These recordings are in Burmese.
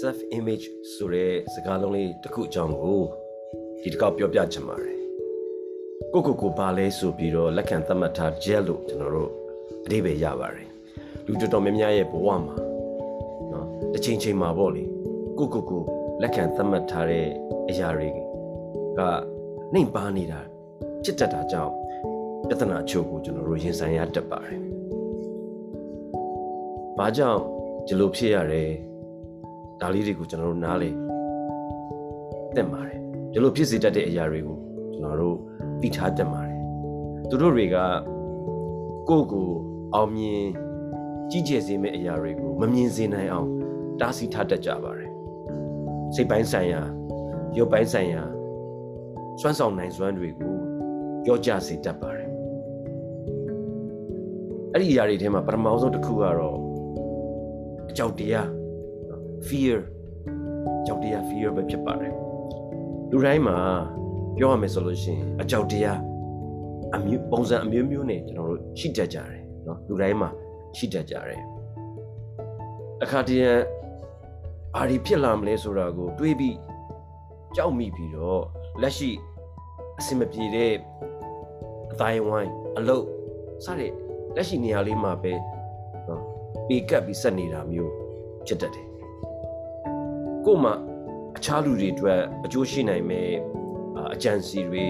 self image ဆိုတဲ့စကားလုံးလေးတစ်ခုအကြောင်းကိုဒီတစ်ခေါက်ပြောပြချင်ပါတယ်ကိုကိုကိုဘာလဲဆိုပြီးတော့လက်ခံသတ်မှတ်ထား gel လို့ကျွန်တော်တို့အဓိပ္ပာယ်ရပါတယ်လူတော်တော်များများရဲ့ဘဝမှာနော်တစ်ချိန်ချိန်မှာပေါ့လေကိုကိုကိုလက်ခံသတ်မှတ်ထားတဲ့အရာတွေကနှိမ်ပါနေတာจิตတက်တာကြောင့်ပြဿနာအချို့ကိုကျွန်တော်တို့ရင်ဆိုင်ရတတ်ပါတယ်ဘာကြောင့်ဒီလိုဖြစ်ရတယ် ဒါလေးတွေကိုကျွန်တော်တို့နားလေတက်ပါတယ်ဒီလိုဖြစ်စေတတ်တဲ့အရာတွေကိုကျွန်တော်တို့သိထားတတ်ပါတယ်သူတို့တွေကကိုယ့်ကိုအောင်မြင်ကြီးကျယ်စေမယ့်အရာတွေကိုမမြင်စေနိုင်အောင်တားဆီးထားတတ်ကြပါတယ်စိတ်ပိုင်းဆိုင်ရာရုပ်ပိုင်းဆိုင်ရာစွမ်းဆောင်နိုင်စွမ်းတွေကိုပြောကြစေတတ်ပါတယ်အဲ့ဒီအရာတွေထဲမှာပထမဆုံးတစ်ခုကတော့အကြောက်တရား fear ကြောက်တရား fear ပဲဖြစ်ပါတယ်လူတိုင်းမှာပြောရမယ်ဆိုလို့ရှိရင်အကြောက်တရားအမျိုးပုံစံအမျိုးမျိုးနဲ့ကျွန်တော်တို့ရှိတတ်ကြတယ်เนาะလူတိုင်းမှာရှိတတ်ကြတယ်အခါတည်းဘာတွေဖြစ်လာမလဲဆိုတာကို တွေးပြီးကြောက်မိပြီးတော့လက်ရှိအဆင်မပြေတဲ့အတိုင်းဝိုင်းအလုပ်စတဲ့လက်ရှိနေရာလေးမှာပဲเนาะပေကပ်ပြီးဆက်နေတာမျိုးဖြစ်တတ်တယ် ကို့မှာအခြားလူတွေအတွက်အကျိုးရှိနိုင်မဲ့အကြံစီတွေ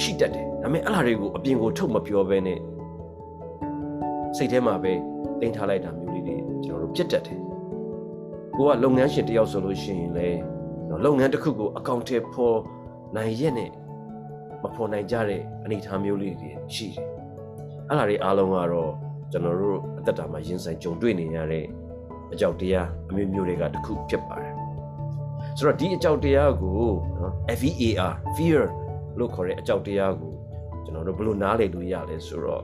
ရှိတတ်တယ်ဒါပေမဲ့အဲ့လာတွေကိုအပြင်ကိုထုတ်မပြောဘဲနဲ့စိတ်ထဲမှာပဲတင်ထားလိုက်တာမျိုးလေးတွေကျွန်တော်တို့ဖြစ်တတ်တယ်ကိုကလုပ်ငန်းရှင်တယောက်ဆိုလို့ရှိရင်လေလုပ်ငန်းတစ်ခုကိုအကောင့်ထဲပေါ်နိုင်ရက်နဲ့မဖော်နိုင်ကြတဲ့အနေအထားမျိုးလေးတွေရှိတယ်အဲ့လာတွေအားလုံးကတော့ကျွန်တော်တို့အသက်တာမှာရင်ဆိုင်ကြုံတွေ့နေရတဲ့ အကြောက်တရားအမျိုးမျိုးတွေကတစ်ခုဖြစ်ပါတယ်ဆိုတော့ဒီအကြောက်တရားကိုနော် FEAR fear လို့ခေါ်တဲ့အကြောက်တရားကိုကျွန်တော်တို့ဘယ်လိုနားလည်လို့ရလဲဆိုတော့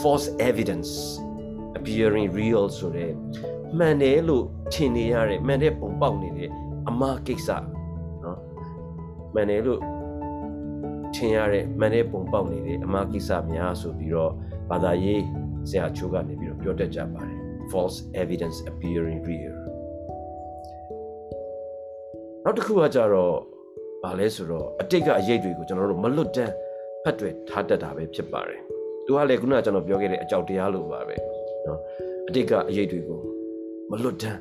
false evidence appearing real ဆိုတဲ့မှန်တယ်လို့ထင်နေရတဲ့မှန်တဲ့ပုံပေါက်နေတဲ့အမှားကိစ္စနော်မှန်တယ်လို့ထင်ရတဲ့မှန်တဲ့ပုံပေါက်နေတဲ့အမှားကိစ္စများဆိုပြီးတော့ဘာသာရေးဆရာချိုးကနေပြီးတော့ပြောတတ်ကြပါတယ် false evidence appearing real နောက်တစ်ခုကကြတော့ဗာလဲဆိုတော့အတိတ်ကအရေးတွေကိုကျွန်တော်တို့မလွတ်တမ်းဖတ်တွေ့ထားတတ်တာပဲဖြစ်ပါတယ်သူကလည်းခုနကကျွန်တော်ပြောခဲ့တဲ့အကြောက်တရားလိုပါပဲเนาะအတိတ်ကအရေးတွေကိုမလွတ်တမ်း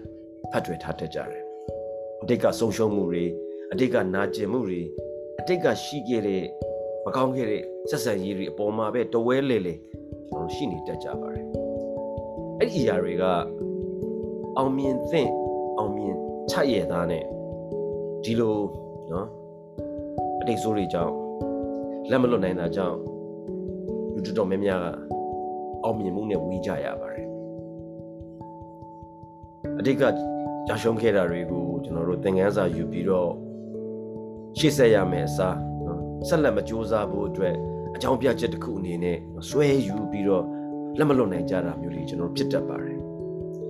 ဖတ်တွေ့ထားတတ်ကြတယ်အတိတ်ကဆုံးရှုံးမှုတွေအတိတ်ကနာကျင်မှုတွေအတိတ်ကရှိခဲ့တဲ့မကောင်းခဲ့တဲ့ဆက်ဆံရေးတွေအပေါ်မှာပဲတဝဲလေလေကျွန်တော်ရှိနေတတ်ကြပါတယ် အဲ့ဒီအရာတွေကအောင်မြင်သင့်အောင်မြင်ချရသားနဲ့ဒီလိုနော်အတိတ်ဆိုးတွေကြောင့်လက်မလွတ်နိုင်တာကြောင့်လူတော်တော်များများကအောင်မြင်မှုနဲ့ဝီးကြရပါတယ်အတိတ်ကကြာရှုံးခဲ့တာတွေကိုကျွန်တော်တို့သင်ခန်းစာယူပြီးတော့ရှေ့ဆက်ရမယ်အစားနော်ဆက်လက်မကြိုးစားဖို့အတွက်အကြောင်းပြချက်တစ်ခုအနေနဲ့ဆွဲယူပြီးတော့ လက်မလွတ်နိုင်ကြတာမျိုးတွေကျွန်တော်ဖြစ်တတ်ပါတယ်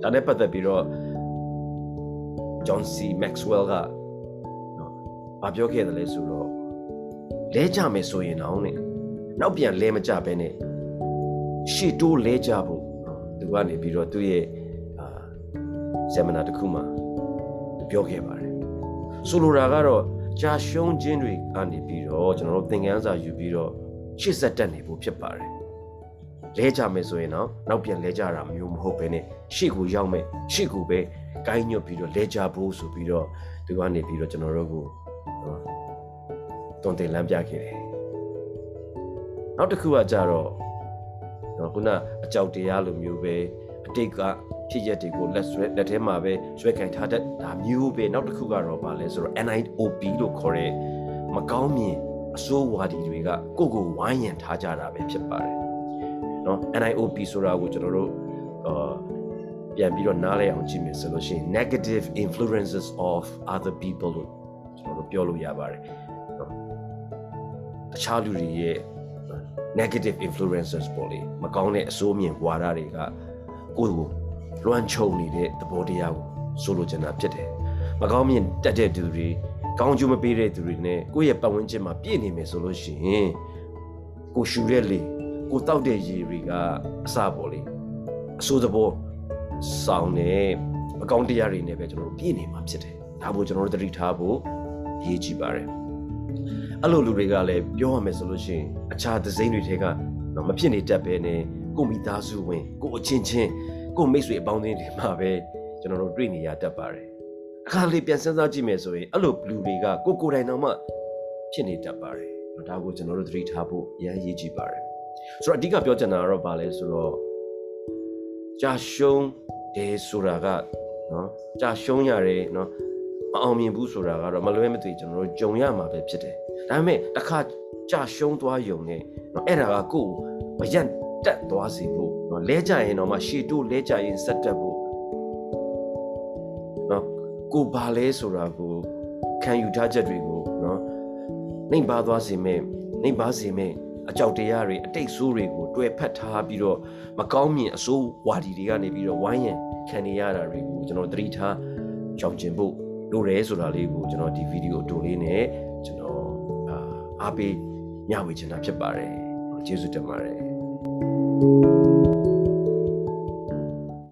ဒါနဲ့ပတ်သက်ပြီးတော့ John C Maxwell ကဘာပြောခဲ့တယ်လဲဆိုတော့လဲကြမယ်ဆိုရင်တော့နဲ့နောက်ပြန်လဲမကြဘဲနဲ့ရှေ့တိုးလဲကြဖို့သူကနေပြီးတော့သူ့ရဲ့အာဆယ်မနာတစ်ခုမှာပြောခဲ့ပါတယ်ဆိုလိုတာကတော့ကြာရှုံးခြင်းတွေကနေပြီးတော့ကျွန်တော်တို့သင်ခန်းစာယူပြီးတော့ရှေ့ဆက်တက်နေဖို့ဖြစ်ပါတယ် လဲကြမယ်ဆိုရင်တော့နောက်ပြန်လဲကြတာမျိုးမဟုတ်ဘဲနဲ့ရှေ့ကိုရောက်မယ်ရှေ့ကိုပဲကိုင်းညွတ်ပြီးတော့လဲကြဖို့ဆိုပြီးတော့သူကနေပြီးတော့ကျွန်တော်တို့ကိုတွန်တင်လမ်းပြခဲ့တယ်နောက်တစ်ခုကကြတော့နော်ခုနအကြောက်တရားလိုမျိုးပဲအတိတ်ကဖြစ်ရက်တွေကိုလက်ဆွဲလက်ထဲမှာပဲဆွဲကင်ထားတတ်ဒါမျိုးပဲနောက်တစ်ခုကတော့ဗာလဲဆိုတော့ NIOP လို့ခေါ်တဲ့မကောင်းမြင်အစိုးဝါဒီတွေကကိုယ့်ကိုဝိုင်းရံထားကြတာပဲဖြစ်ပါတယ် နော် NIOP ဆိုတာကိုကျွန်တော်တို့အာပြန်ပြီးတော့နားလည်အောင်ကြည့်မယ်ဆိုလို့ရှိရင် negative influences of other people လို့ကျွန်တော်တို့ပြောလို့ရပါတယ်နော်တခြားလူတွေရဲ့ negative influences ပေါ့လေမကောင်းတဲ့အဆိုးမြင်ဝါဒတွေကကိုယ်ကိုလွှမ်းခြုံနေတဲ့သဘောတရားကိုဆိုလိုချင်တာဖြစ်တယ်မကောင်းမြင်တက်တဲ့သူတွေကောင်းကျိုးမပေးတဲ့သူတွေနဲ့ကိုယ့်ရဲ့ပတ်ဝန်းကျင်မှာပြည့်နေမယ်ဆိုလို့ရှိရင်ကိုရှူတဲ့လေ ကိုတောက်တဲ့ရေတွေကအစပေါ့လေအဆိုးသဘောဆောင်တဲ့အကောင့်တရားတွေနဲ့ပဲကျွန်တော်တို့ပြည့်နေမှာဖြစ်တယ်ဒါကိုကျွန်တော်တို့သတိထားဖို့အရေးကြီးပါတယ်အဲ့လိုလူတွေကလည်းပြောရမယ်ဆိုလို့ရှိရင်အခြားသစိမ့်တွေထဲကနော်မဖြစ်နေတတ်ပဲနဲ့ကိုမိသားစုဝင်ကိုအချင်းချင်းကိုမိတ်ဆွေအပေါင်းအသင်းတွေမှာပဲကျွန်တော်တို့တွေ့နေရတတ်ပါတယ်အခါလေးပြန်စဉ်းစားကြည့်မယ်ဆိုရင်အဲ့လိုလူတွေကကိုကိုယ်တိုင်တော့မှဖြစ်နေတတ်ပါတယ်ဒါကိုကျွန်တော်တို့သတိထားဖို့အရေးကြီးပါတယ် ဆိုတော့အဓိကပြောချင်တာကတော့ဗာလဲဆိုတော့ကြာရှုံးတယ်ဆိုတာကနော်ကြာရှုံးရတယ်နော်မအောင်မြင်ဘူးဆိုတာကတော့မလွဲမသွေကျွန်တော်တို့ကြုံရမှာပဲဖြစ်တယ်ဒါပေမဲ့တစ်ခါကြာရှုံးသွားယုံနဲ့နော်အဲ့ဒါကကိုယ်မရက်တက်သွားစေဖို့နော်လဲကြရင်တော့မှရှေတိုးလဲကြရင်ဆက်တက်ဖို့နော်ကိုဘာလဲဆိုတာကိုခံယူထားချက်တွေကိုနော်နှိမ်ပါသွားစေမဲ့နှိမ်ပါစေမဲ့ အကြောက်တရားတွေအတိတ်ဆိုးတွေကိုတွဲဖက်ထားပြီးတော့မကောင်းမြင်အဆိုးဝါဒီတွေကနေပြီးတော့ဝိုင်းရန်ခံနေရတာတွေကိုကျွန်တော်သတိထားကြောင်ကျင်ဖို့လိုတယ်ဆိုတာလေးကိုကျွန်တော်ဒီဗီဒီယိုအတူလေးနဲ့ကျွန်တော်အာအားပေးမျှဝေချင်တာဖြစ်ပါတယ်ကျေးဇူးတင်ပါတယ်